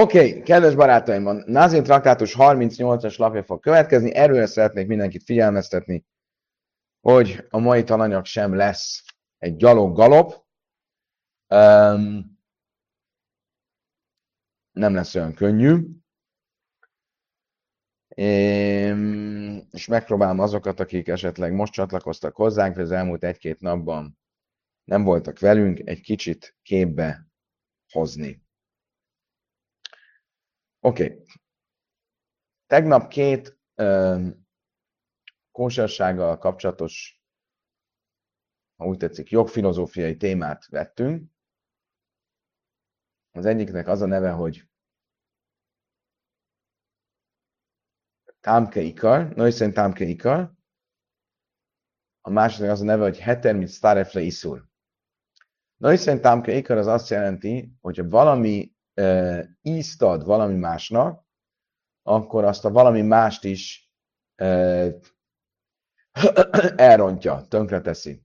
Oké, okay, kedves barátaim, a Nazin traktátus 38-as lapja fog következni. Erről szeretnék mindenkit figyelmeztetni, hogy a mai tananyag sem lesz egy gyalog-galop. Um, nem lesz olyan könnyű. Um, és megpróbálom azokat, akik esetleg most csatlakoztak hozzánk, vagy az elmúlt egy-két napban nem voltak velünk, egy kicsit képbe hozni. Oké. Okay. Tegnap két um, kósersággal kapcsolatos, ha úgy tetszik, jogfilozófiai témát vettünk. Az egyiknek az a neve, hogy Támke Ikar, Noisen Támke Ikar. A második az a neve, hogy Heter mit Starefle Iszur. Noisen Támke Ikar az azt jelenti, hogy valami ízt ad valami másnak, akkor azt a valami mást is elrontja, tönkreteszi,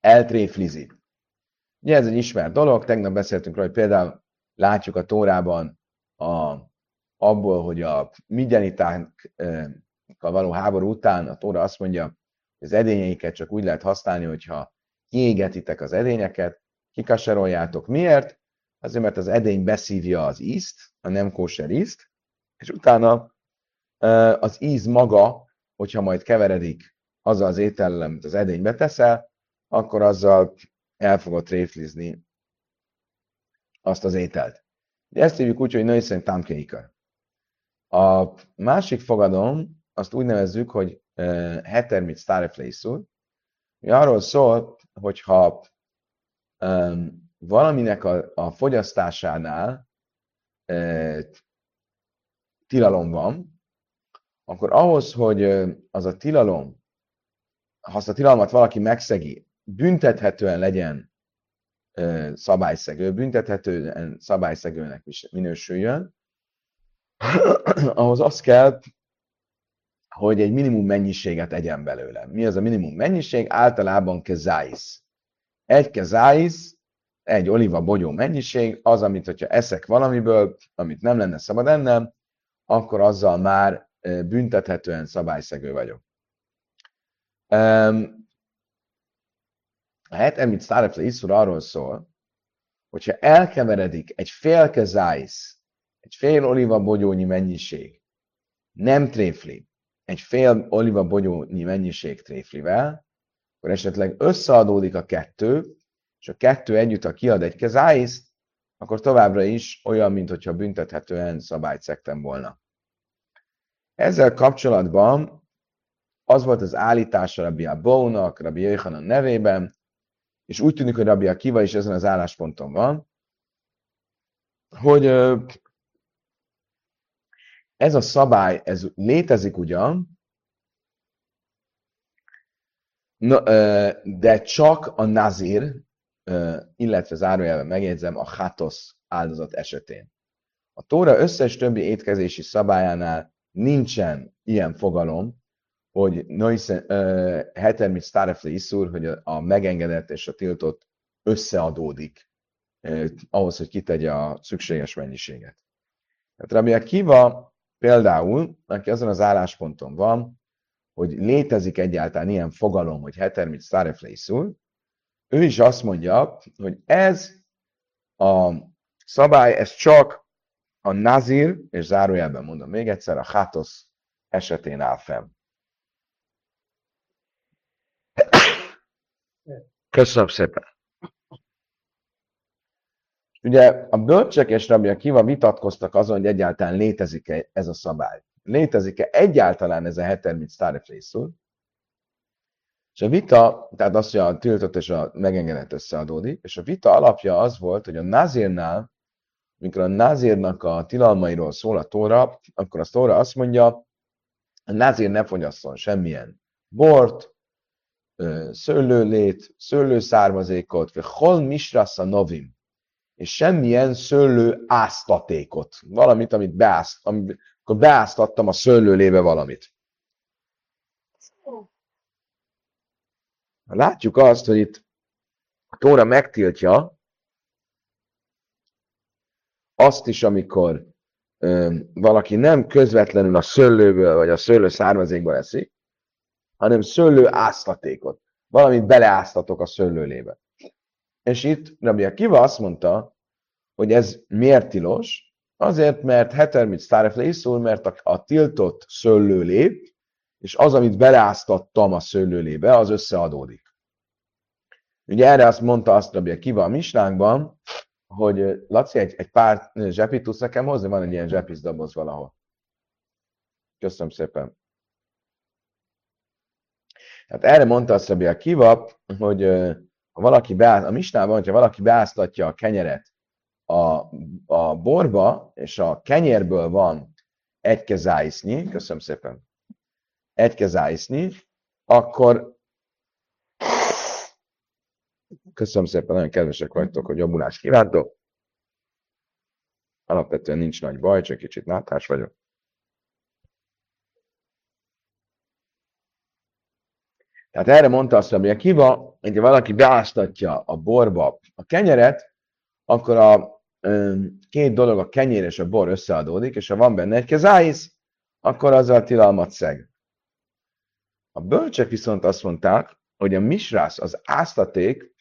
eltréflizi. Ugye ez egy ismert dolog, tegnap beszéltünk róla, hogy például látjuk a Tórában a, abból, hogy a migyenitákkal való háború után a Tóra azt mondja, hogy az edényeiket csak úgy lehet használni, hogyha kiégetitek az edényeket, kikaseroljátok. Miért? Azért, mert az edény beszívja az ízt, a nem kóser ízt, és utána az íz maga, hogyha majd keveredik azzal az étellel, amit az edénybe teszel, akkor azzal el fogod tréflizni azt az ételt. De ezt hívjuk úgy, hogy női szerint. A másik fogadom, azt úgy nevezzük, hogy heter mit stareflészul, ami arról szól, hogyha valaminek a, a fogyasztásánál e, tilalom van, akkor ahhoz, hogy az a tilalom, ha azt a tilalmat valaki megszegi, büntethetően legyen e, szabályszegő, büntethetően szabályszegőnek minősüljön, ahhoz az kell, hogy egy minimum mennyiséget egyen belőle. Mi az a minimum mennyiség? Általában kezáisz. Egy kezáisz egy oliva bogyó mennyiség, az, amit, hogyha eszek valamiből, amit nem lenne szabad ennem, akkor azzal már büntethetően szabályszegő vagyok. A het, amit Szárefle Iszur arról szól, hogyha elkeveredik egy fél kezáisz, egy fél oliva bogyónyi mennyiség, nem tréfli, egy fél oliva bogyónyi mennyiség tréflivel, akkor esetleg összeadódik a kettő, és a kettő együtt, ha kiad egy kezáiszt, akkor továbbra is olyan, mintha büntethetően szabályt szektem volna. Ezzel kapcsolatban az volt az állítása Rabbi Abónak, Rabbi Jöjhanan nevében, és úgy tűnik, hogy Rabbi Akiva is ezen az állásponton van, hogy ez a szabály, ez létezik ugyan, de csak a nazir, illetve zárójelben megjegyzem a hátosz áldozat esetén. A Tóra összes többi étkezési szabályánál nincsen ilyen fogalom, hogy hetermit starefle iszur, hogy a megengedett és a tiltott összeadódik ahhoz, hogy kitegye a szükséges mennyiséget. Tehát Rabbi Akiva például, aki azon az állásponton van, hogy létezik egyáltalán ilyen fogalom, hogy hetermit starefle iszur, ő is azt mondja, hogy ez a szabály, ez csak a nazir, és zárójelben mondom még egyszer, a hátosz esetén áll fenn. Köszönöm szépen. Ugye a bölcsek és rabja kiva vitatkoztak azon, hogy egyáltalán létezik-e ez a szabály. Létezik-e egyáltalán ez a heter, mint Starefrészul? És a vita, tehát az, hogy a tiltott és a megengedett összeadódik, és a vita alapja az volt, hogy a nazírnál, mikor a nazírnak a tilalmairól szól a tóra, akkor a tóra azt mondja, a nazír ne fogyasszon semmilyen bort, szőlőlét, szőlőszármazékot, vagy hol misrassa novim, és semmilyen szőlő áztatékot, valamit, amit beázt, amikor beáztattam a szőlőlébe valamit. Látjuk azt, hogy itt a Tóra megtiltja, azt is, amikor ö, valaki nem közvetlenül a szőlőből vagy a szőlő származékból eszik, hanem szőlő áztatékot. Valamit beleáztatok a szőlőlébe. És itt Rabbi Akiva azt mondta, hogy ez miért tilos? Azért, mert hetermit sztárefle iszul, mert a, a tiltott szőlőlép, és az, amit beleáztattam a szőlőlébe, az összeadódik. Ugye erre azt mondta azt Rabbi Akiva a misnánkban, hogy Laci, egy, egy pár zsepit tudsz nekem hozni? Van egy ilyen zsepisz doboz valahol. Köszönöm szépen. Tehát erre mondta azt Rabbi Akiva, hogy ha valaki beáll, a misnában, hogyha valaki beáztatja a kenyeret a, a borba, és a kenyérből van egy kezáisznyi, köszönöm szépen, egy kezáisznyi, akkor köszönöm szépen, nagyon kedvesek vagytok, hogy jobbulás kívántok. Alapvetően nincs nagy baj, csak kicsit nátás vagyok. Tehát erre mondta azt, hogy kiva, hogyha valaki beáztatja a borba a kenyeret, akkor a két dolog, a kenyér és a bor összeadódik, és ha van benne egy kezáisz, akkor azzal tilalmat szeg. A bölcsek viszont azt mondták, hogy a misrász, az áztaték,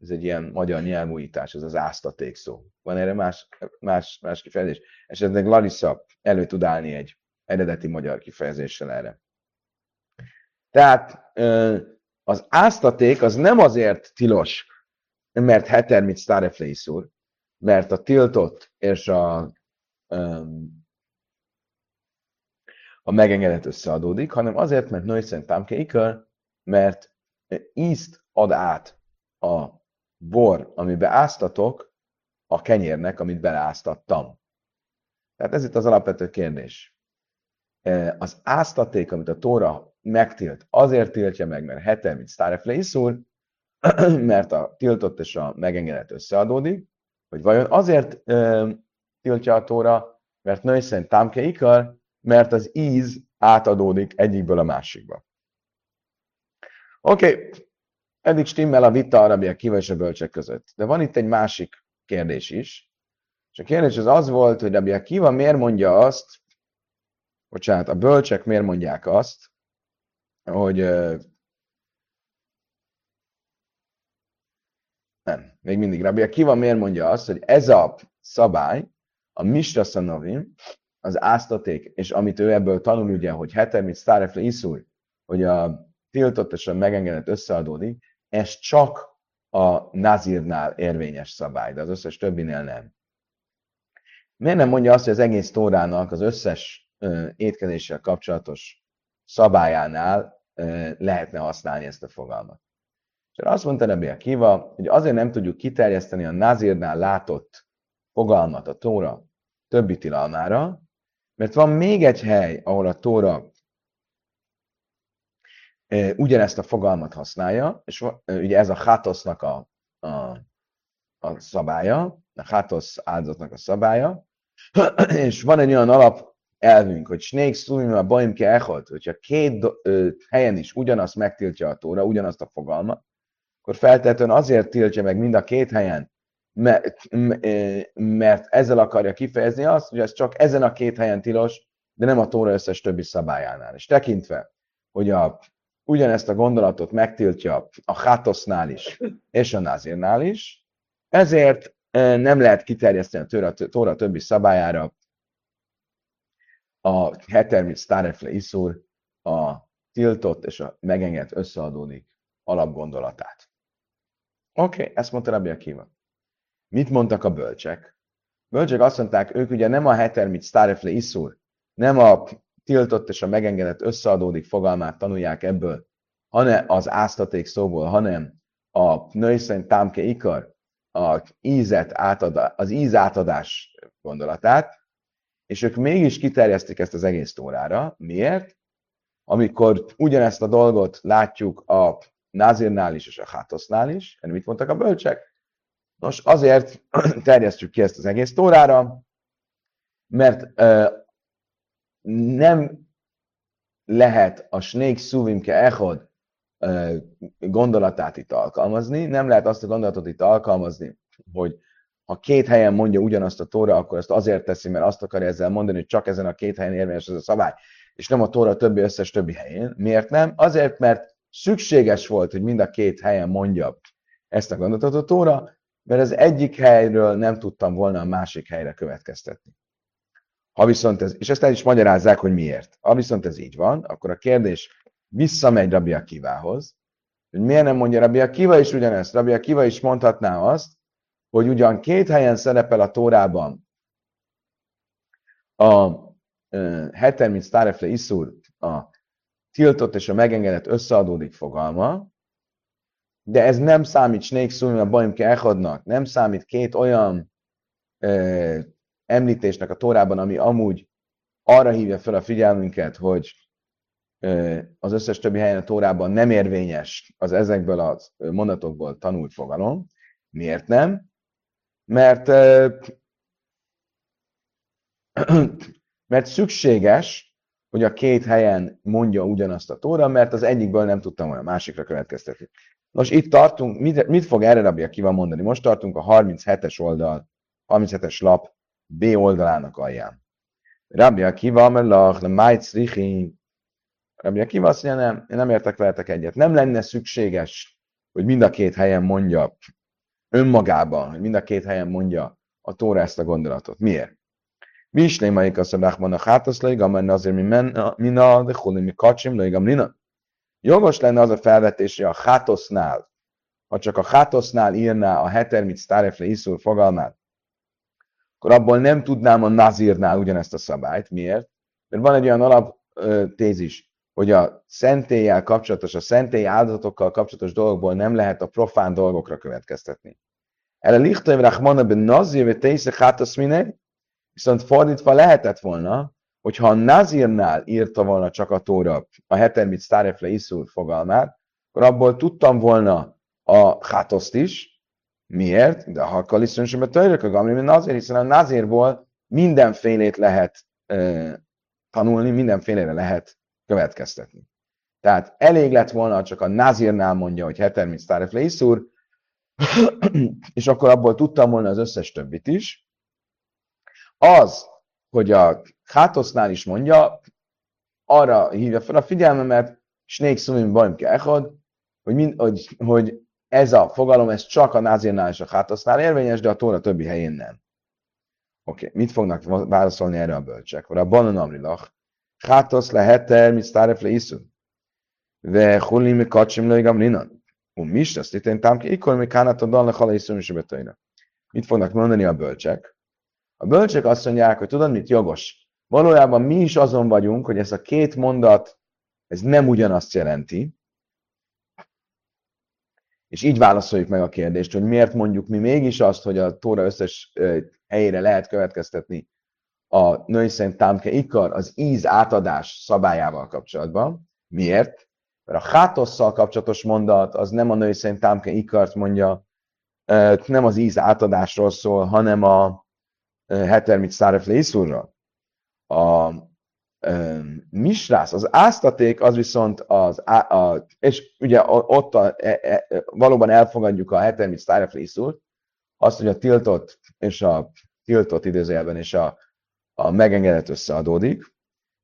ez egy ilyen magyar nyelvújítás, ez az áztaték szó. Van erre más, más, más kifejezés? Esetleg Larissa elő tud állni egy eredeti magyar kifejezéssel erre. Tehát az áztaték az nem azért tilos, mert heter, mint sztáreflészúr, mert a tiltott és a, a megengedett összeadódik, hanem azért, mert női támke mert ízt ad át a bor, amibe áztatok, a kenyérnek, amit beleáztattam. Tehát ez itt az alapvető kérdés. Az áztaték, amit a Tóra megtilt. Azért tiltja meg, mert hetem, mint Starefle iszul, mert a tiltott és a megengedett összeadódik, hogy vajon azért tiltja a tóra, mert női szerint támke ikar, mert az íz átadódik egyikből a másikba. Oké, okay. Eddig stimmel a vita arabia kiva és a bölcsek között. De van itt egy másik kérdés is. És a kérdés az az volt, hogy Rabbi Akiva miért mondja azt, bocsánat, a bölcsek miért mondják azt, hogy nem, még mindig Rabbi Akiva miért mondja azt, hogy ez a szabály, a Mishra Szanavim, az áztaték, és amit ő ebből tanul, ugye, hogy heter, mint Starefle iszul, hogy a tiltott és a megengedett összeadódik, ez csak a Nazirnál érvényes szabály, de az összes többinél nem. Miért nem mondja azt, hogy az egész Tórának az összes étkezéssel kapcsolatos szabályánál lehetne használni ezt a fogalmat. És azt mondta Rebbi Akiva, hogy azért nem tudjuk kiterjeszteni a Nazirnál látott fogalmat a Tóra többi tilalmára, mert van még egy hely, ahol a Tóra ugyanezt a fogalmat használja, és ugye ez a hátosznak a, a, a szabálya, a hátosz áldozatnak a szabálya, és van egy olyan alap elvünk, hogy Snake Szumim a Baimke Echot, hogyha két ö, helyen is ugyanazt megtiltja a tóra, ugyanazt a fogalmat, akkor feltétlenül azért tiltja meg mind a két helyen, mert, mert ezzel akarja kifejezni azt, hogy ez csak ezen a két helyen tilos, de nem a tóra összes többi szabályánál. És tekintve, hogy a, ugyanezt a gondolatot megtiltja a Hátosznál is, és a Nazirnál is, ezért nem lehet kiterjeszteni a tóra, többi szabályára a hetermit starefle iszur a tiltott és a megengedt összeadódik alapgondolatát. Oké, okay, ezt mondta Rabbi Akiva. Mit mondtak a bölcsek? Bölcsek azt mondták, ők ugye nem a hetermit starefle iszur, nem a tiltott és a megengedett összeadódik fogalmát tanulják ebből, hanem az áztaték szóból, hanem a női szerint támke ikar, a ízet átadá, az íz átadás gondolatát, és ők mégis kiterjesztik ezt az egész tórára. Miért? Amikor ugyanezt a dolgot látjuk a Názirnál is és a Hátosznál is, mit mondtak a bölcsek? Nos, azért terjesztjük ki ezt az egész tórára, mert nem lehet a Snake Szuvimke Echod gondolatát itt alkalmazni, nem lehet azt a gondolatot itt alkalmazni, hogy ha két helyen mondja ugyanazt a tóra, akkor ezt azért teszi, mert azt akarja ezzel mondani, hogy csak ezen a két helyen érvényes ez a szabály, és nem a tóra többi összes többi helyén. Miért nem? Azért, mert szükséges volt, hogy mind a két helyen mondja ezt a gondolatot a tóra, mert az egyik helyről nem tudtam volna a másik helyre következtetni. Ha viszont ez, és ezt el is magyarázzák, hogy miért. Ha viszont ez így van, akkor a kérdés visszamegy Rabbi Akivához, hogy miért nem mondja Rabbi Akiva is ugyanezt. Rabbi Akiva is mondhatná azt, hogy ugyan két helyen szerepel a Tórában a heter, mint Starefle Iszur, a tiltott és a megengedett összeadódik fogalma, de ez nem számít Snake a Baimke Echadnak, nem számít két olyan említésnek a Tórában, ami amúgy arra hívja fel a figyelmünket, hogy az összes többi helyen a Tórában nem érvényes az ezekből a mondatokból tanult fogalom. Miért nem? Mert, mert szükséges, hogy a két helyen mondja ugyanazt a Tóra, mert az egyikből nem tudtam olyan másikra következtetni. Nos, itt tartunk, mit, mit fog erre Rabbi Akiva mondani? Most tartunk a 37-es oldal, 37-es lap B oldalának alján. Rabbi Akiva, melach, le májc. Rabbi Akiva azt mondja, nem, én nem értek veletek egyet. Nem lenne szükséges, hogy mind a két helyen mondja önmagában, hogy mind a két helyen mondja a Tóra ezt a gondolatot. Miért? Mi is lémaik a szabákban a hátasz leigam, mert azért mi mina, de huli mi kacsim leigam lina. Jogos lenne az a felvetés, a hátosznál, ha csak a hátosznál írná a hetermit sztárefle iszur fogalmát, akkor abból nem tudnám a nazírnál ugyanezt a szabályt. Miért? Mert van egy olyan alaptézis, hogy a szentélyel kapcsolatos, a szentély áldozatokkal kapcsolatos dolgokból nem lehet a profán dolgokra következtetni. Erre lichtaim rachmana ben nazir, ve teisze hátasz viszont fordítva lehetett volna, hogyha a nazírnál írta volna csak a tóra a hetermit sztárefle iszur fogalmát, akkor abból tudtam volna a hátoszt is, Miért? De ha kaliszon sem a török a gamri, mint azért, hiszen a nazírból mindenfélét lehet e, tanulni, mindenfélére lehet következtetni. Tehát elég lett volna, csak a nazírnál mondja, hogy heter, mint Staref Leiszúr, és akkor abból tudtam volna az összes többit is. Az, hogy a hátosznál is mondja, arra hívja fel a figyelmemet, Snake Sumim Bajmke Echod, hogy, mind, hogy, hogy ez a fogalom, ez csak a názirnál és a hátosznál érvényes, de a tóra többi helyén nem. Oké, okay. mit fognak válaszolni erre a bölcsek? A banan amrilach, hátosz leheter, mit sztáref le iszun. Ve hulim kacsim le igam linan. Um mis, azt itt én támki, ikor mi kánat a dan le hala iszun is Mit fognak mondani a bölcsek? A bölcsek azt mondják, hogy tudod mit, jogos. Valójában mi is azon vagyunk, hogy ez a két mondat, ez nem ugyanazt jelenti, és így válaszoljuk meg a kérdést, hogy miért mondjuk mi mégis azt, hogy a Tóra összes helyére lehet következtetni a női szerint támke ikar az íz átadás szabályával kapcsolatban. Miért? Mert a hátosszal kapcsolatos mondat az nem a női szerint támke ikart mondja, nem az íz átadásról szól, hanem a hetermit szárefle A misrász, az áztaték az viszont az, a, a, és ugye ott a, e, e, valóban elfogadjuk a hetermit sztáreflészút, azt, hogy a tiltott és a tiltott idézőjelben és a, a megengedett összeadódik,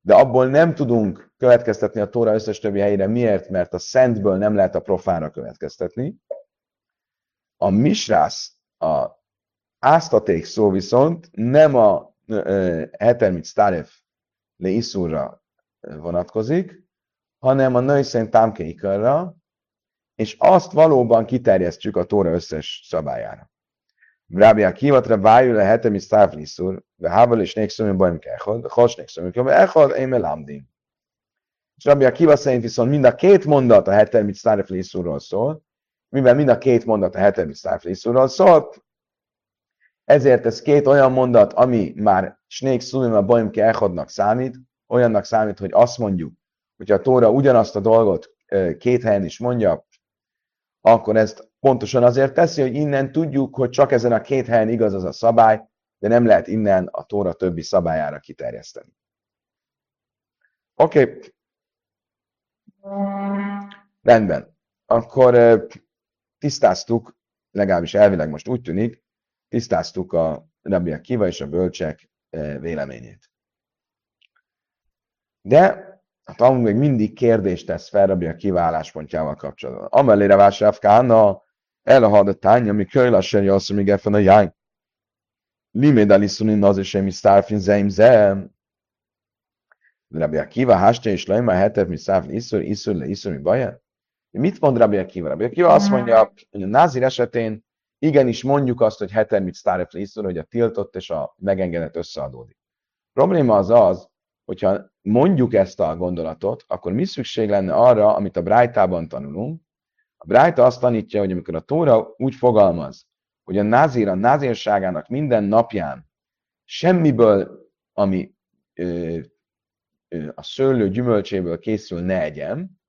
de abból nem tudunk következtetni a Tóra összes többi helyére. Miért? Mert a szentből nem lehet a profánra következtetni. A misrász, a áztaték szó viszont nem a hetermit sztáref le iszúra vonatkozik, hanem a női szerint támkeikarra, és azt valóban kiterjesztjük a Tóra összes szabályára. Rábi a kivatra vájú le hetem is szávliszúr, ve hábal és nék bajm kechod, hos nék szömű kechod, echod, én melamdim. És Rabbi a Kiva szerint viszont mind a két mondat a hetem is szárfliszúrról szól, mivel mind a két mondat a hetem is szárfliszúrról szól, ezért ez két olyan mondat, ami már Snék Szumim a Bajmke Echodnak számít, olyannak számít, hogy azt mondjuk, hogy a Tóra ugyanazt a dolgot két helyen is mondja, akkor ezt pontosan azért teszi, hogy innen tudjuk, hogy csak ezen a két helyen igaz az a szabály, de nem lehet innen a Tóra többi szabályára kiterjeszteni. Oké. Okay. Rendben. Akkor tisztáztuk, legalábbis elvileg most úgy tűnik, tisztáztuk a Rabbi Akiva és a bölcsek véleményét. De a Talmud még mindig kérdést tesz fel Rabbi Akiva álláspontjával kapcsolatban. Amelére vásárv kána, el a hadatány, ami kölylasser jössz, még efen a jány. Liméd alisunin az is emi szárfin zeim zem. Rabbi Akiva, hástja és lejma hetet, mi szárfin iszur, iszur, le iszur, mi baja? Mit mond Rabbi Akiva? Rabbi Akiva azt mondja, hogy a názir esetén igenis mondjuk azt, hogy heter mit sztáref iszur, hogy a tiltott és a megengedett összeadódik. A probléma az az, hogyha mondjuk ezt a gondolatot, akkor mi szükség lenne arra, amit a Brájtában tanulunk? A Brájta azt tanítja, hogy amikor a Tóra úgy fogalmaz, hogy a názír a názírságának minden napján semmiből, ami ö, ö, a szőlő gyümölcséből készül, ne egyen,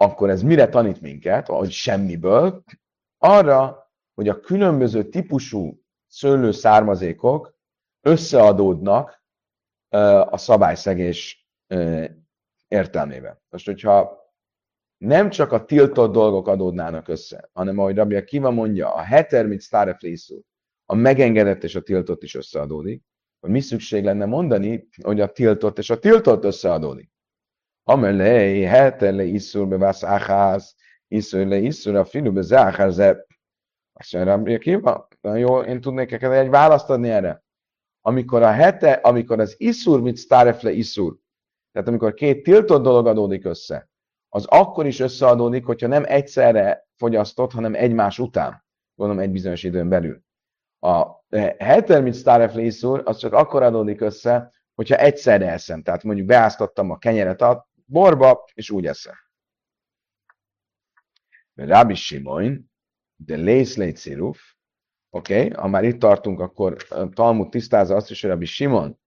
akkor ez mire tanít minket, hogy semmiből? Arra, hogy a különböző típusú szőlő származékok összeadódnak a szabályszegés értelmében. Most, hogyha nem csak a tiltott dolgok adódnának össze, hanem ahogy Rabbi Akiva mondja, a heter, mint sztáreflészú, a megengedett és a tiltott is összeadódik, hogy mi szükség lenne mondani, hogy a tiltott és a tiltott összeadódik. Amelé, heter le iszur bevász áház, iszur le iszur a filu be záház, azt mondja Rabbi Akiva, jó, én tudnék egy választ adni erre amikor a hete, amikor az iszur, mit sztárefle iszur, tehát amikor két tiltott dolog adódik össze, az akkor is összeadódik, hogyha nem egyszerre fogyasztott, hanem egymás után, gondolom egy bizonyos időn belül. A heter, mit sztárefle iszur, az csak akkor adódik össze, hogyha egyszerre eszem. Tehát mondjuk beáztattam a kenyeret borba, és úgy eszem. Rabbi Simon, de lész sziruf, Oké, okay? ha már itt tartunk, akkor Talmud tisztázza azt is, hogy Rabbi Simon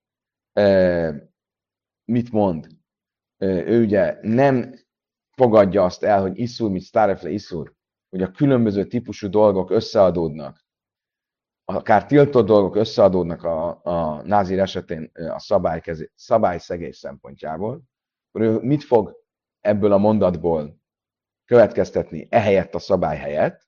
mit mond. Ő ugye nem fogadja azt el, hogy iszur, mit sztárefle iszur, hogy a különböző típusú dolgok összeadódnak, akár tiltott dolgok összeadódnak a, a názír esetén a szabálykezé, szabályszegés szempontjából, akkor mit fog ebből a mondatból következtetni ehelyett a szabály helyett,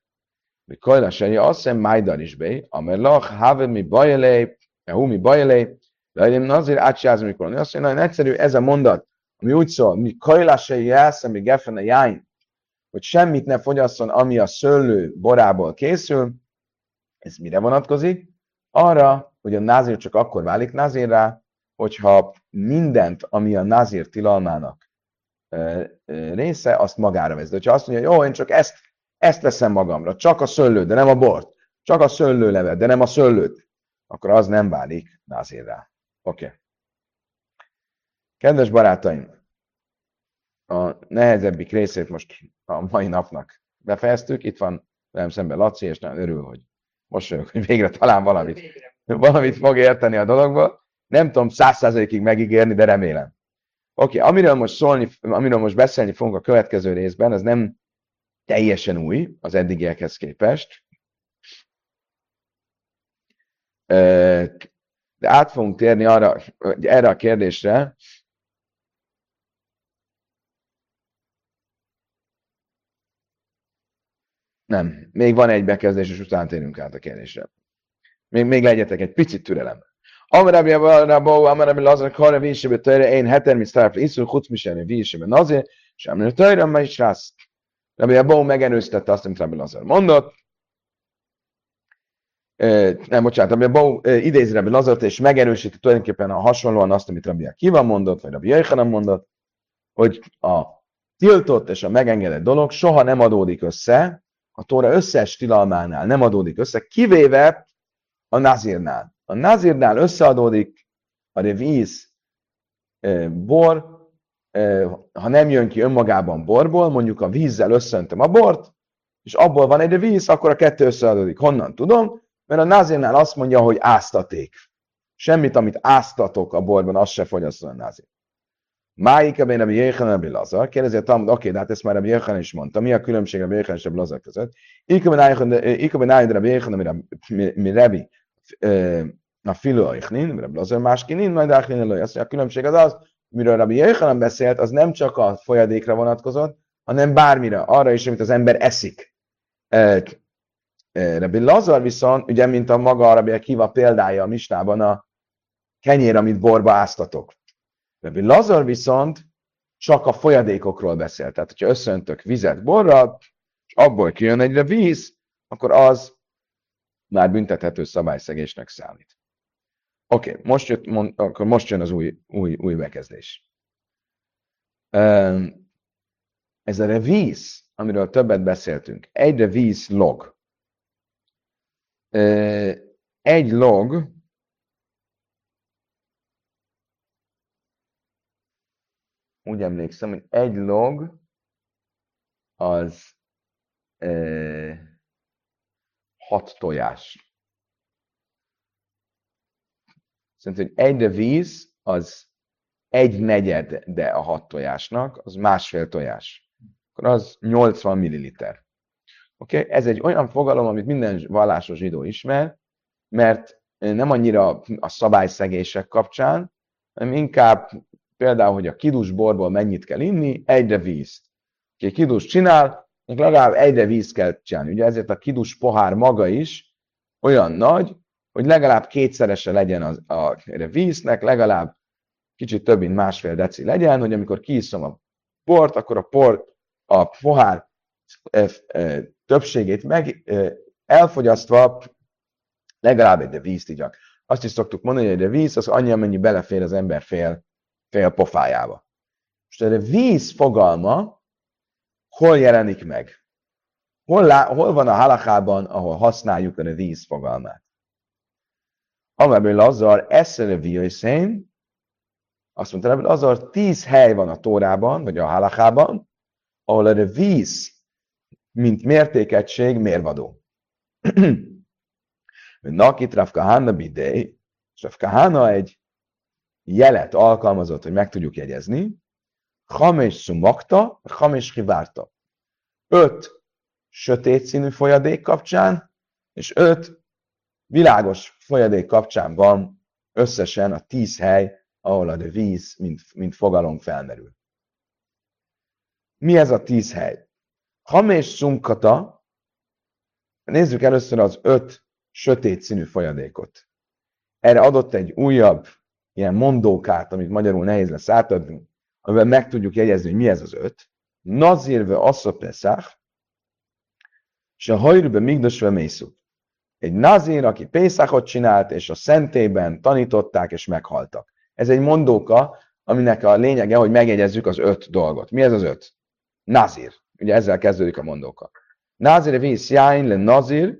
mi kajlas ennyi, azt hiszem Majdar is be, amer lach, have mi bajelé, ehu mi bajelé, de azért átsáz, mikor azt mondja, nagyon egyszerű ez a mondat, ami úgy szól, mi kajlas ennyi, elszem, mi gefen a jány, hogy semmit ne fogyasszon, ami a szőlő borából készül, ez mire vonatkozik? Arra, hogy a názir csak akkor válik názírrá, hogyha mindent, ami a názir tilalmának része, azt magára vesz. De ha azt mondja, jó, én csak ezt ezt veszem magamra, csak a szőlőt, de nem a bort, csak a szőlőlevet, de nem a szőlőt, akkor az nem válik názérrá. Oké. Okay. Kedves barátaim, a nehezebbik részét most a mai napnak befejeztük. Itt van velem szemben Laci, és nagyon örül, hogy most vagyok, hogy végre talán valamit, valamit fog érteni a dologból. Nem tudom száz százalékig megígérni, de remélem. Oké, okay, amiről most szólni, amiről most beszélni fogunk a következő részben, az nem teljesen új az eddigiekhez képest. De át fogunk térni arra, erre a kérdésre, Nem, még van egy bekezdés, és utána térünk át a kérdésre. Még, még legyetek egy picit türelem. Amarabi Rabó, Amarabi Lazar, Kara, Vísebe, Töjre, én heter, mit sztárfli, iszul, Chutz, Misene, Vísebe, Nazir, Semmi, Töjre, ma is rász. Rabbi Abó megerősítette azt, amit Rabbi Lazar mondott. Nem, bocsánat, Rabbi Abó idézi Rabbi Lazart, és megerősíti tulajdonképpen a hasonlóan azt, amit Rabbi Akiva mondott, vagy Rabbi Jöjjhanem mondott, hogy a tiltott és a megengedett dolog soha nem adódik össze, a Tóra összes tilalmánál nem adódik össze, kivéve a nazírnál. A nazírnál összeadódik a revíz e, bor, ha nem jön ki önmagában borból, mondjuk a vízzel összöntöm a bort, és abból van egy víz, akkor a kettő összeadódik. Honnan tudom? Mert a názénál azt mondja, hogy áztaték. Semmit, amit áztatok a borban, az se fogyasszon a názén. Máik a Rabbi Jéhan Rabbi Lazar. Kérdezi a oké, de hát ezt már Rabbi Jéhan is mondta. Mi a különbség a Jéhan és Rabbi Lazar között? Ika Rabbi Jéhan, mi Rabbi a filo Eichnin, Rabbi Lazar máskinin, majd Eichnin elő. Azt a különbség az az, miről Rabbi Jöjjhanan beszélt, az nem csak a folyadékra vonatkozott, hanem bármire, arra is, amit az ember eszik. Rabbi Lazar viszont, ugye, mint a maga Rabbi Kiva példája a mistában, a kenyér, amit borba áztatok. Rabbi Lazar viszont csak a folyadékokról beszél. Tehát, hogyha összöntök vizet borra, és abból kijön egyre víz, akkor az már büntethető szabályszegésnek számít. Oké, okay, most, jött, mond, akkor most jön az új, új, új bekezdés. Ez a revíz, amiről többet beszéltünk, egy revíz log. Egy log úgy emlékszem, hogy egy log az hat tojás. Szerintem, hogy egy víz az egy negyed, de a hat tojásnak, az másfél tojás. Akkor az 80 milliliter. Oké? Okay? Ez egy olyan fogalom, amit minden vallásos zsidó ismer, mert nem annyira a szabályszegések kapcsán, hanem inkább például, hogy a kidus borból mennyit kell inni, egyre vízt. Aki kidus csinál, legalább egyre víz kell csinálni. Ugye ezért a kidus pohár maga is olyan nagy, hogy legalább kétszerese legyen az, a, a víznek, legalább kicsit több, mint másfél deci legyen, hogy amikor kiiszom a bort, akkor a por, a pohár e, e, többségét meg e, elfogyasztva legalább egy vízt igyak. Azt is szoktuk mondani, hogy a víz az annyi, amennyi belefér az ember fél fél pofájába. Most erre víz fogalma hol jelenik meg? Hol, lá, hol van a halakában, ahol használjuk a víz fogalmát? Amelyben Lazar eszere vijöjszén, azt mondta, hogy Lazar tíz hely van a Tórában, vagy a halakában, ahol a víz, mint mértékegység, mérvadó. Nakit Rav Kahana bidei, és Rav egy jelet alkalmazott, hogy meg tudjuk jegyezni, Hames szumakta, Hames hivárta. Öt sötét színű folyadék kapcsán, és öt világos folyadék kapcsán van összesen a tíz hely, ahol a víz, mint, mint fogalom felmerül. Mi ez a tíz hely? Hames szumkata, nézzük először az öt sötét színű folyadékot. Erre adott egy újabb ilyen mondókát, amit magyarul nehéz lesz átadni, amivel meg tudjuk jegyezni, hogy mi ez az öt. Nazirve assza Pesach, és a hajrűbe migdosve mészuk. Egy nazír, aki Pészakot csinált, és a szentében tanították, és meghaltak. Ez egy mondóka, aminek a lényege, hogy megjegyezzük az öt dolgot. Mi ez az öt? Nazir. Ugye ezzel kezdődik a mondóka. Nazir víz jáin le nazir,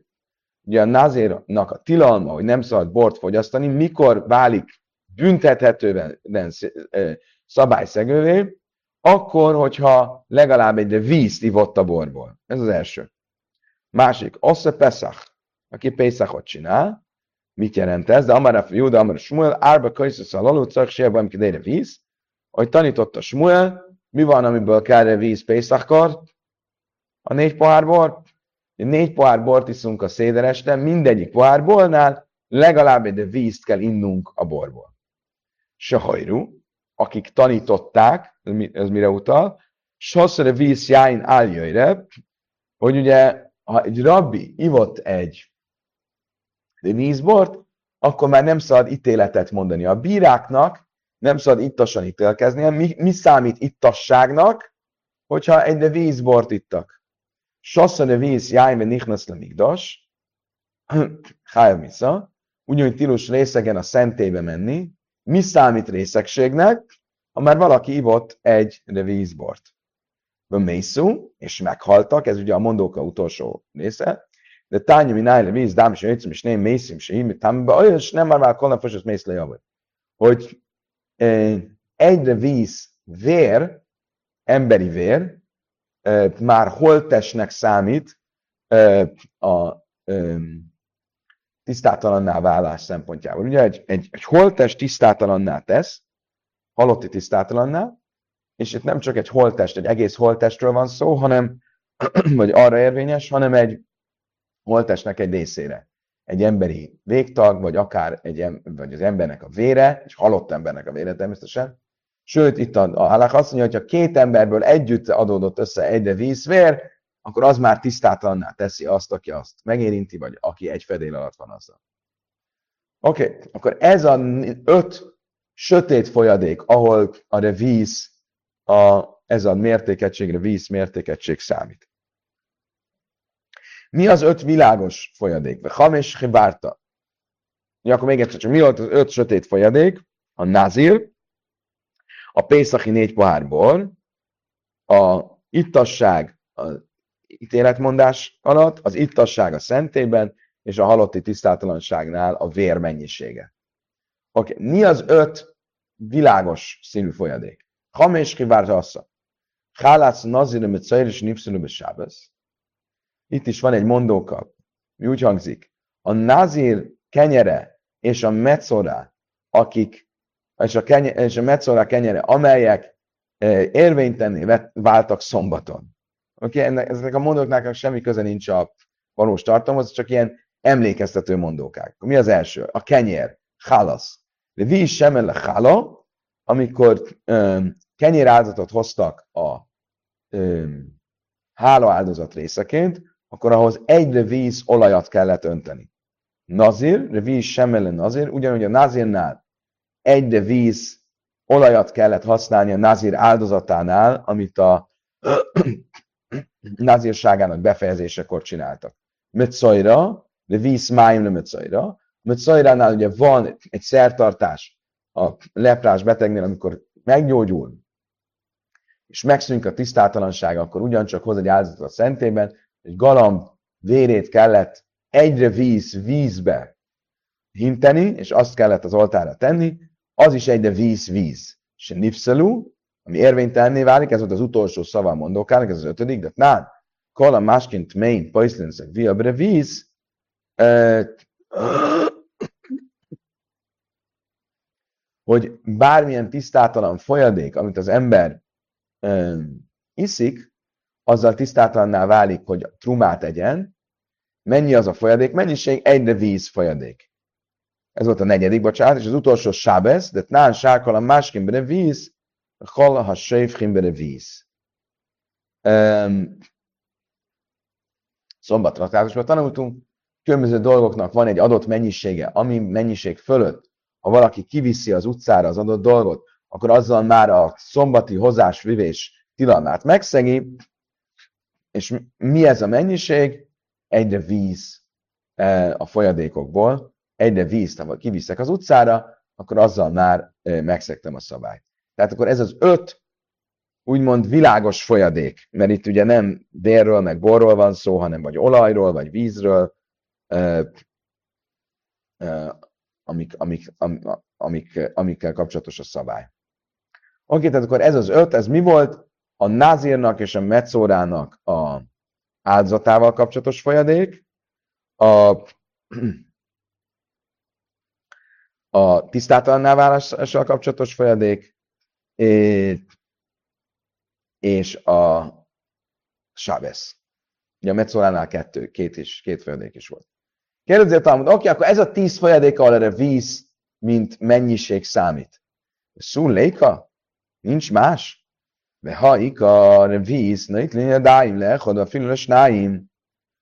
ugye a nazírnak a tilalma, hogy nem szabad bort fogyasztani, mikor válik büntethetően szabályszegővé, akkor, hogyha legalább egy vízt ivott a borból. Ez az első. Másik, Osse Pesach, aki Pesachot csinál, mit jelent ez? De Amara Júda, Amara Smuel, Árba Kajszasz a Lalu, Cak kidére víz, hogy tanította Smuel, mi van, amiből kell víz Pesachkor? A négy pohár bor? Négy pohár bort iszunk a szédereste, mindegyik pohárbolnál legalább egy vízt kell innunk a borból. Sehajru, akik tanították, ez mire utal, Sosszere víz jáin áljöjre, hogy ugye, ha egy rabbi ivott egy vízbort, akkor már nem szabad ítéletet mondani. A bíráknak nem szabad ittasan ítélkezni, mi, mi számít ittasságnak, hogyha egy vízbort ittak. Sosszere víz jáin, ve nichnasz le migdas, Hájv Misza, úgy, tilus részegen a szentébe menni, mi számít részegségnek, ha már valaki ivott egy vízbort. Mészú, és meghaltak, ez ugye a mondóka utolsó része, de tánya mi nájle víz, dám és jöjjtszem, és nem mészim, és hímit, támba, és nem már már kolna fosott mész le Hogy egyre víz vér, emberi vér, már holtesnek számít a tisztátalanná válás szempontjából. Ugye egy, egy, egy holtest tisztátalanná tesz, halotti tisztátalanná, és itt nem csak egy holtest, egy egész holtestről van szó, hanem, vagy arra érvényes, hanem egy holtestnek egy részére. Egy emberi végtag, vagy akár egy, vagy az embernek a vére, egy halott embernek a vére természetesen. Sőt, itt a, a halak azt mondja, hogy ha két emberből együtt adódott össze egyre vízvér, akkor az már tisztátalanná teszi azt, aki azt megérinti, vagy aki egy fedél alatt van azzal. Oké, okay, akkor ez a öt sötét folyadék, ahol a víz, a, ez a mértékegységre víz mértékegység számít. Mi az öt világos folyadék? Hames hibárta. Ja, akkor még egyszer, csak mi volt az öt sötét folyadék? A nazir, a Pészachi négy pohárból, a ittasság az ítéletmondás alatt, az ittasság a szentében, és a halotti tisztátalanságnál a vér mennyisége. Okay. mi az öt világos színű folyadék? Hamés kivárt assza. Hálátsz nazir, mit és nipszülő Itt is van egy mondóka, mi úgy hangzik. A nazir kenyere és a metzora, akik, és a, kenye, és a metzora kenyere, amelyek e, érvénytenné váltak szombaton. Oké, okay? ezek a mondóknak semmi köze nincs a valós tartalomhoz, csak ilyen emlékeztető mondókák. Mi az első? A kenyér, halasz. De vi is sem le hála, amikor um, kenyér áldozatot hoztak a um, hála áldozat részeként, akkor ahhoz egy víz olajat kellett önteni. Nazir, de víz sem nazir, ugyanúgy a nazirnál egy víz olajat kellett használni a nazir áldozatánál, amit a nazírságának befejezésekor csináltak. Mötszajra, de víz májim le Mötszajra. Mötszajránál ugye van egy szertartás a leprás betegnél, amikor meggyógyul, és megszűnik a tisztátalansága, akkor ugyancsak hoz egy áldozatot a szentében, egy galamb vérét kellett egyre víz vízbe hinteni, és azt kellett az oltára tenni, az is egyre víz-víz. És nipszelú, ami érvénytelenné válik, ez volt az utolsó szava a mondókának, ez az ötödik, de nán, kola másként main pajszlinszek viabre víz, hogy bármilyen tisztátalan folyadék, amit az ember iszik, azzal tisztátalanná válik, hogy trumát egyen. Mennyi az a folyadék? Mennyiség egyre víz folyadék. Ez volt a negyedik, bocsánat, és az utolsó sábesz, de nán sárkal a máskimbre víz, hal ha sejfkimbre víz. Um, szombatra társadalmasban tanultunk, különböző dolgoknak van egy adott mennyisége, ami mennyiség fölött, ha valaki kiviszi az utcára az adott dolgot, akkor azzal már a szombati hozásvivés tilalmát megszegi, és mi ez a mennyiség? Egyre víz e, a folyadékokból, egyre víz, ha kiviszek az utcára, akkor azzal már e, megszegtem a szabályt. Tehát akkor ez az öt úgymond világos folyadék, mert itt ugye nem vérről, meg borról van szó, hanem vagy olajról, vagy vízről, amik, amik, amik, amikkel kapcsolatos a szabály. Oké, tehát akkor ez az öt, ez mi volt? A názírnak és a metszórának a áldozatával kapcsolatos folyadék, a, a tisztátalanná válással kapcsolatos folyadék, és a sábesz. Ugye a metszóránál kettő, két, is, két folyadék is volt. Kérdezi a Talmud, oké, akkor ez a tíz folyadék, ahol erre víz, mint mennyiség számít. Szún léka? Nincs más? De ha ika víz, na itt lényeg dáim le, a filmes náim.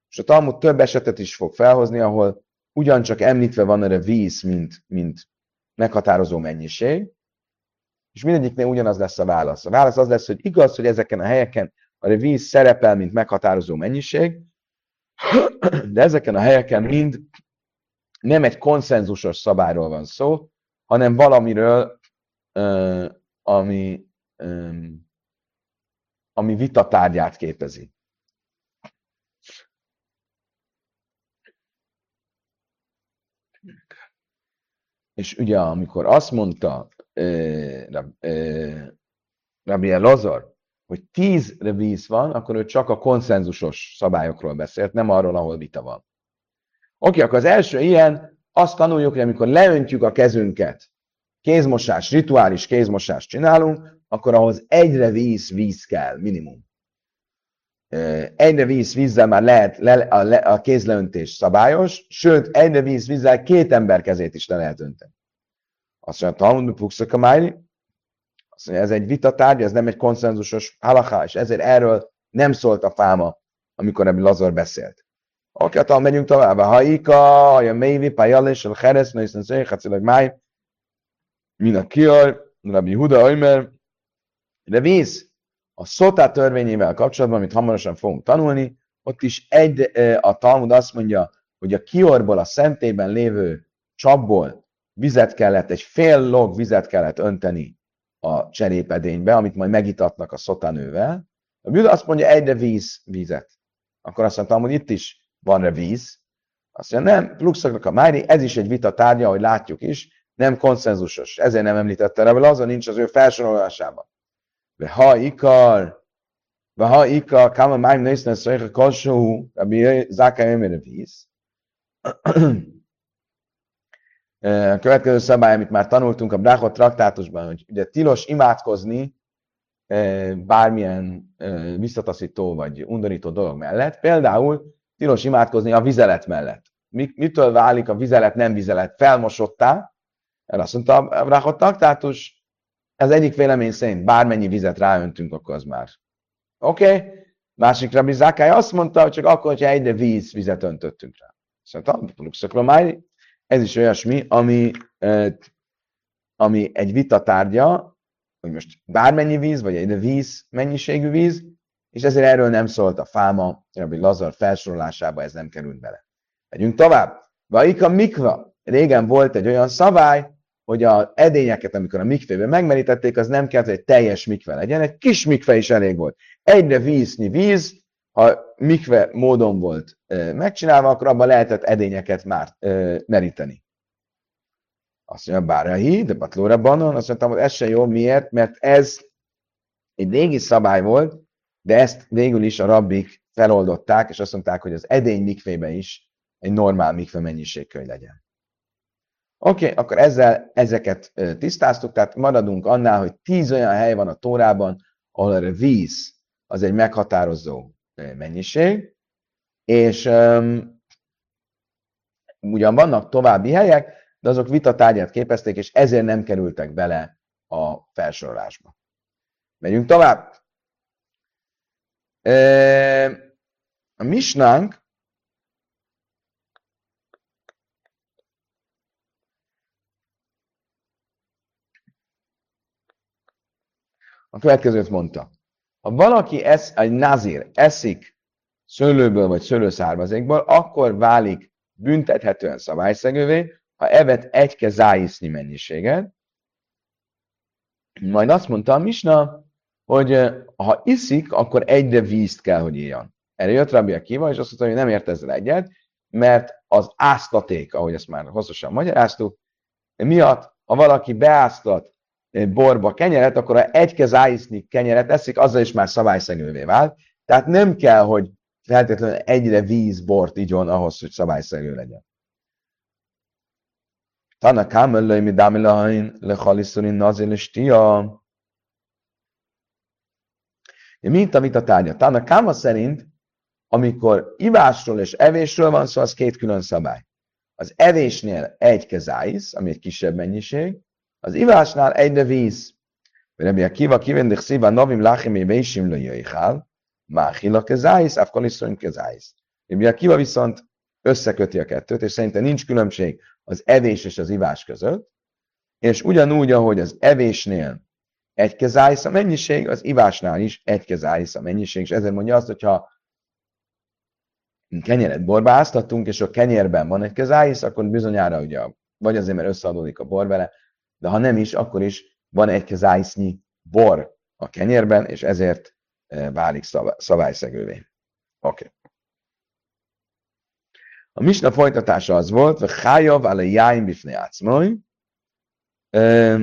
És a Talmud több esetet is fog felhozni, ahol ugyancsak említve van erre víz, mint, mint meghatározó mennyiség, és mindegyiknél ugyanaz lesz a válasz. A válasz az lesz, hogy igaz, hogy ezeken a helyeken a víz szerepel, mint meghatározó mennyiség, de ezeken a helyeken mind nem egy konszenzusos szabályról van szó, hanem valamiről, ami, ami vita tárgyát képezi. És ugye, amikor azt mondta Rabbi Lazar, hogy tíz revíz van, akkor ő csak a konszenzusos szabályokról beszélt, nem arról, ahol vita van. Oké, akkor az első ilyen, azt tanuljuk, hogy amikor leöntjük a kezünket, kézmosás, rituális kézmosást csinálunk, akkor ahhoz egyre víz, víz kell, minimum. Egyre víz, vízzel már lehet le, a, le, a kézleöntés szabályos, sőt, egyre víz, vízzel két ember kezét is le lehet önteni. Azt mondja, Talmud Puxaka Májli, azt mondja, ez egy vitatárgy, ez nem egy konszenzusos halaká, és ezért erről nem szólt a fáma amikor ebből Lazar beszélt. Oké, okay, megyünk tovább. Ha ika, a mévi, pajalis, a heres, na hiszen széj, hacilag máj, min a kiar, Rabbi Huda, Ömer, de víz, a szotá törvényével kapcsolatban, amit hamarosan fogunk tanulni, ott is egy, a Talmud azt mondja, hogy a kiorból, a szentében lévő csapból vizet kellett, egy fél log vizet kellett önteni a cserépedénybe, amit majd megitatnak a szotanővel. A Buda azt mondja, egyre víz, vízet. Akkor azt mondtam, hogy itt is van-e víz. Azt mondja, nem, pluxoknak a mári, ez is egy vita tárgya, ahogy látjuk is, nem konszenzusos. Ezért nem említette rá, azon nincs az ő felsorolásában. Ha ikar, ikar, kama máim nézne szöjhe kosú, rabbi zákai ömére víz. A következő szabály, amit már tanultunk a Brachot traktátusban, hogy ugye tilos imádkozni bármilyen visszataszító vagy undorító dolog mellett, például tilos imádkozni a vizelet mellett. Mitől válik a vizelet nem vizelet? Felmosottá, el azt mondta a Brachot traktátus, ez egyik vélemény szerint bármennyi vizet ráöntünk, akkor az már. Oké? Okay? Másik Rabbi Zákály azt mondta, hogy csak akkor, hogyha egyre víz, vizet öntöttünk rá. Szóval ez is olyasmi, ami, ami egy vita tárgya, hogy most bármennyi víz, vagy egy víz mennyiségű víz, és ezért erről nem szólt a fáma, Rabbi Lazar felsorolásába ez nem került bele. Megyünk tovább. Vaika mikva. Régen volt egy olyan szabály, hogy a edényeket, amikor a mikvében megmerítették, az nem kellett, hogy egy teljes mikve legyen, egy kis mikve is elég volt. Egyre vízni víz, ha mikve módon volt megcsinálva, akkor abban lehetett edényeket már meríteni. Azt mondja, bár a híd, Batlóra Banon, azt mondtam, hogy ez se jó, miért? Mert ez egy régi szabály volt, de ezt végül is a rabbik feloldották, és azt mondták, hogy az edény mikvében is egy normál mikve mennyiség kell legyen. Oké, okay, akkor ezzel ezeket tisztáztuk, tehát maradunk annál, hogy tíz olyan hely van a Tórában, ahol a víz az egy meghatározó mennyiség, és um, ugyan vannak további helyek, de azok vitatárgyát képezték, és ezért nem kerültek bele a felsorolásba. Megyünk tovább. A misnánk a következőt mondta. Ha valaki esz, egy nazir eszik szőlőből vagy szőlőszármazékból, akkor válik büntethetően szabályszegővé, ha evet egy kezájisznyi mennyiséget. Majd azt mondta a Misna, hogy ha iszik, akkor egyre vízt kell, hogy írjon. Erre jött Rabbi Akiva, és azt mondta, hogy nem ért ezzel egyet, mert az áztaték, ahogy ezt már hosszasan magyaráztuk, miatt, ha valaki beáztat borba kenyeret, akkor ha egy kez ájszni kenyeret eszik, azzal is már szabályszegővé vált. Tehát nem kell, hogy feltétlenül egyre víz bort igyon ahhoz, hogy szabályszegő legyen. Tana kámellai mi dámilahain lehaliszorin nazil stia. Mint amit a tárgya. Tana káma szerint, amikor ivásról és evésről van szó, az két külön szabály. Az evésnél egy kezáisz, ami egy kisebb mennyiség, az ivásnál egyre víz. Rabbi Akiva kivendik szíva novim lachim vésim le jöjjhál, máhila kezáisz, afkoliszony kezáisz. Rabbi Akiva viszont összeköti a kettőt, és szerintem nincs különbség az evés és az ivás között, és ugyanúgy, ahogy az evésnél egy kezáisz a mennyiség, az ivásnál is egy kezáisz a mennyiség, és ezért mondja azt, hogyha kenyeret borbáztatunk, és a kenyérben van egy kezáisz, akkor bizonyára ugye, vagy azért, mert összeadódik a bor vele, de ha nem is, akkor is van egy kezájsznyi bor a kenyérben, és ezért e, válik szabályszegővé. Oké. Okay. A misna folytatása az volt, hogy hájav ale jáim bifne e,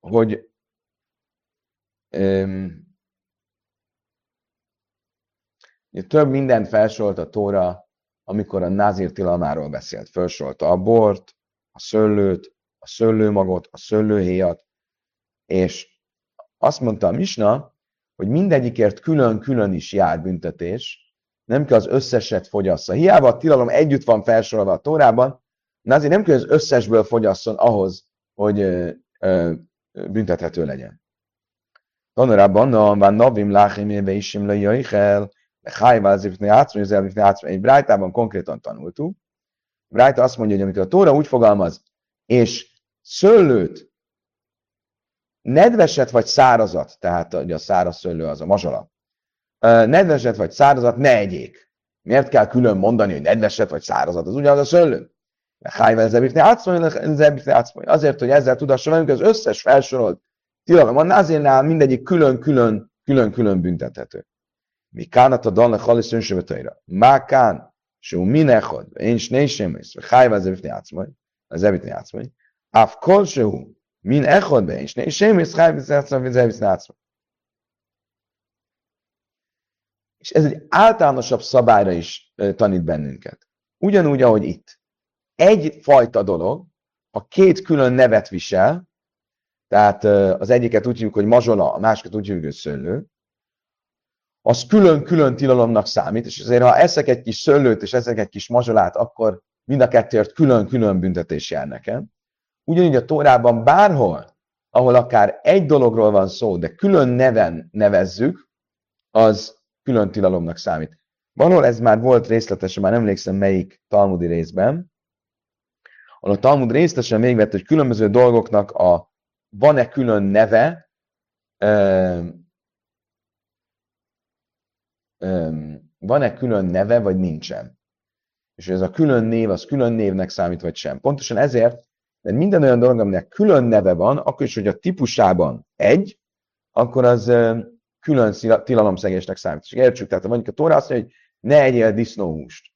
hogy több mindent felsorolt a Tóra, amikor a Nazir tilalmáról beszélt. Felsorolta a bort, a szőlőt, a szőlőmagot, a szőlőhéjat, és azt mondta a Misna, hogy mindegyikért külön-külön is jár büntetés, nem kell az összeset fogyassza. Hiába a tilalom együtt van felsorolva a Tórában, de azért nem kell az összesből fogyasszon ahhoz, hogy ö, ö, büntethető legyen. Tanulában van navim láchim éve isim le jöjjel, Hájvá az ifni átszmai. Egy brájtában konkrétan tanultuk. Brájta azt mondja, hogy amikor a Tóra úgy fogalmaz, és szőlőt, nedveset vagy szárazat, tehát a száraz szőlő az a mazsala, nedveset vagy szárazat ne egyék. Miért kell külön mondani, hogy nedveset vagy szárazat? Az ugyanaz a szőlő. Azért, hogy ezzel tudassa velünk, az összes felsorolt tilalom annál azértnál mindegyik külön-külön, külön-külön büntethető. Mi kánat a dalne halisz önsövetőjre. Má kán, ső minechod, én s nésémész, hájvá zebitni átszmai, az zebitni átszmai. אף כלשהו מין אחד ואין שני שמש, חי ועזב לפני עצמו. És ez egy általánosabb szabályra is tanít bennünket. Ugyanúgy, ahogy itt. Egy fajta dolog, ha két külön nevet visel, tehát az egyiket úgy hívjuk, hogy mazsola, a másikat úgy hívjuk, hogy szőlő, az külön-külön tilalomnak számít, és azért ha eszek egy kis szőlőt és eszek egy kis mazsolát, akkor mind a kettőért külön-külön büntetés jár nekem. Ugyanígy a Tórában bárhol, ahol akár egy dologról van szó, de külön neven nevezzük, az külön tilalomnak számít. Valahol ez már volt részletesen, már nem emlékszem melyik talmudi részben, ahol a Talmud részletesen végvett, hogy különböző dolgoknak a van-e külön neve, van-e külön neve, vagy nincsen. És ez a külön név, az külön névnek számít, vagy sem. Pontosan ezért, mert minden olyan dolog, aminek külön neve van, akkor is, hogy a típusában egy, akkor az külön tilalomszegésnek számít. És értsük, tehát mondjuk a Tóra azt mondja, hogy ne egyél disznóhúst.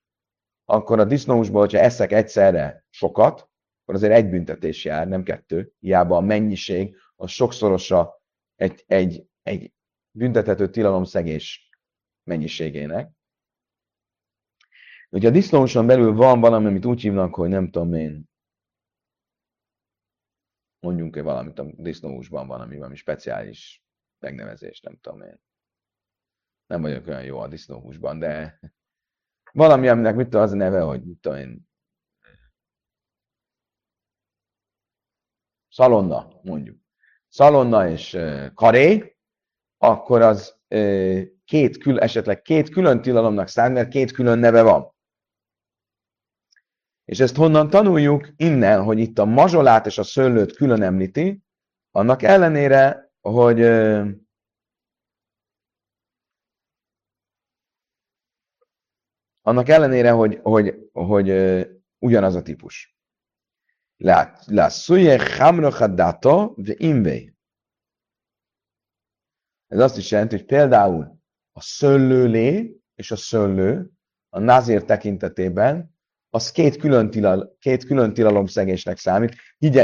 Akkor a disznóhúsból, hogyha eszek egyszerre sokat, akkor azért egy büntetés jár, nem kettő. Hiába a mennyiség az sokszorosa egy, egy, egy büntethető tilalomszegés mennyiségének. Ugye a disznóson belül van valami, amit úgy hívnak, hogy nem tudom én, mondjunk -e valamit, a disznóhúsban van, ami valami speciális megnevezés, nem tudom én. Nem vagyok olyan jó a disznóhúsban, de valami, aminek mit az a neve, hogy mit tudom én, szalonna, mondjuk. Szalonna és karé, akkor az két kül, esetleg két külön tilalomnak számít, mert két külön neve van. És ezt honnan tanuljuk? Innen, hogy itt a mazsolát és a szőlőt külön említi, annak ellenére, hogy annak ellenére, hogy, hogy, hogy ugyanaz a típus. La szuje hamrocha dato ve imvei. Ez azt is jelenti, hogy például a szőlőlé és a szőlő a nazír tekintetében az két külön, tilal, két külön tilalomszegésnek számít,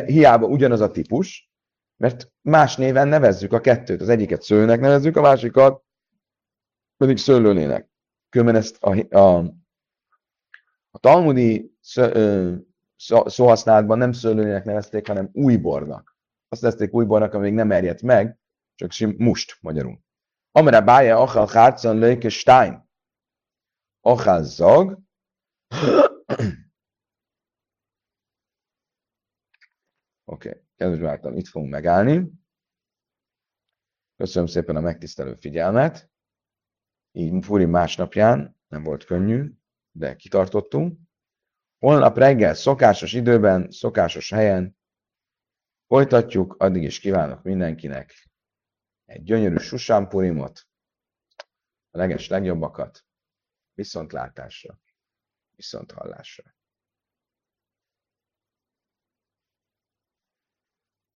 hiába ugyanaz a típus, mert más néven nevezzük a kettőt. Az egyiket szőlőnek nevezzük, a másikat pedig szőlőlének. Különben ezt a, a, a talmudi szóhasználatban nem szőlőlének nevezték, hanem újbornak. Azt nevezték újbornak, amíg nem erjedt meg, csak sim must magyarul. Amire bája achal hárcon lőke stein. Achal zog. Oké, okay. kedves barátom, itt fogunk megállni. Köszönöm szépen a megtisztelő figyelmet. Így Furi másnapján, nem volt könnyű, de kitartottunk. Holnap reggel, szokásos időben, szokásos helyen folytatjuk. Addig is kívánok mindenkinek egy gyönyörű susámpurimot, a leges legjobbakat, viszontlátásra, viszont hallásra.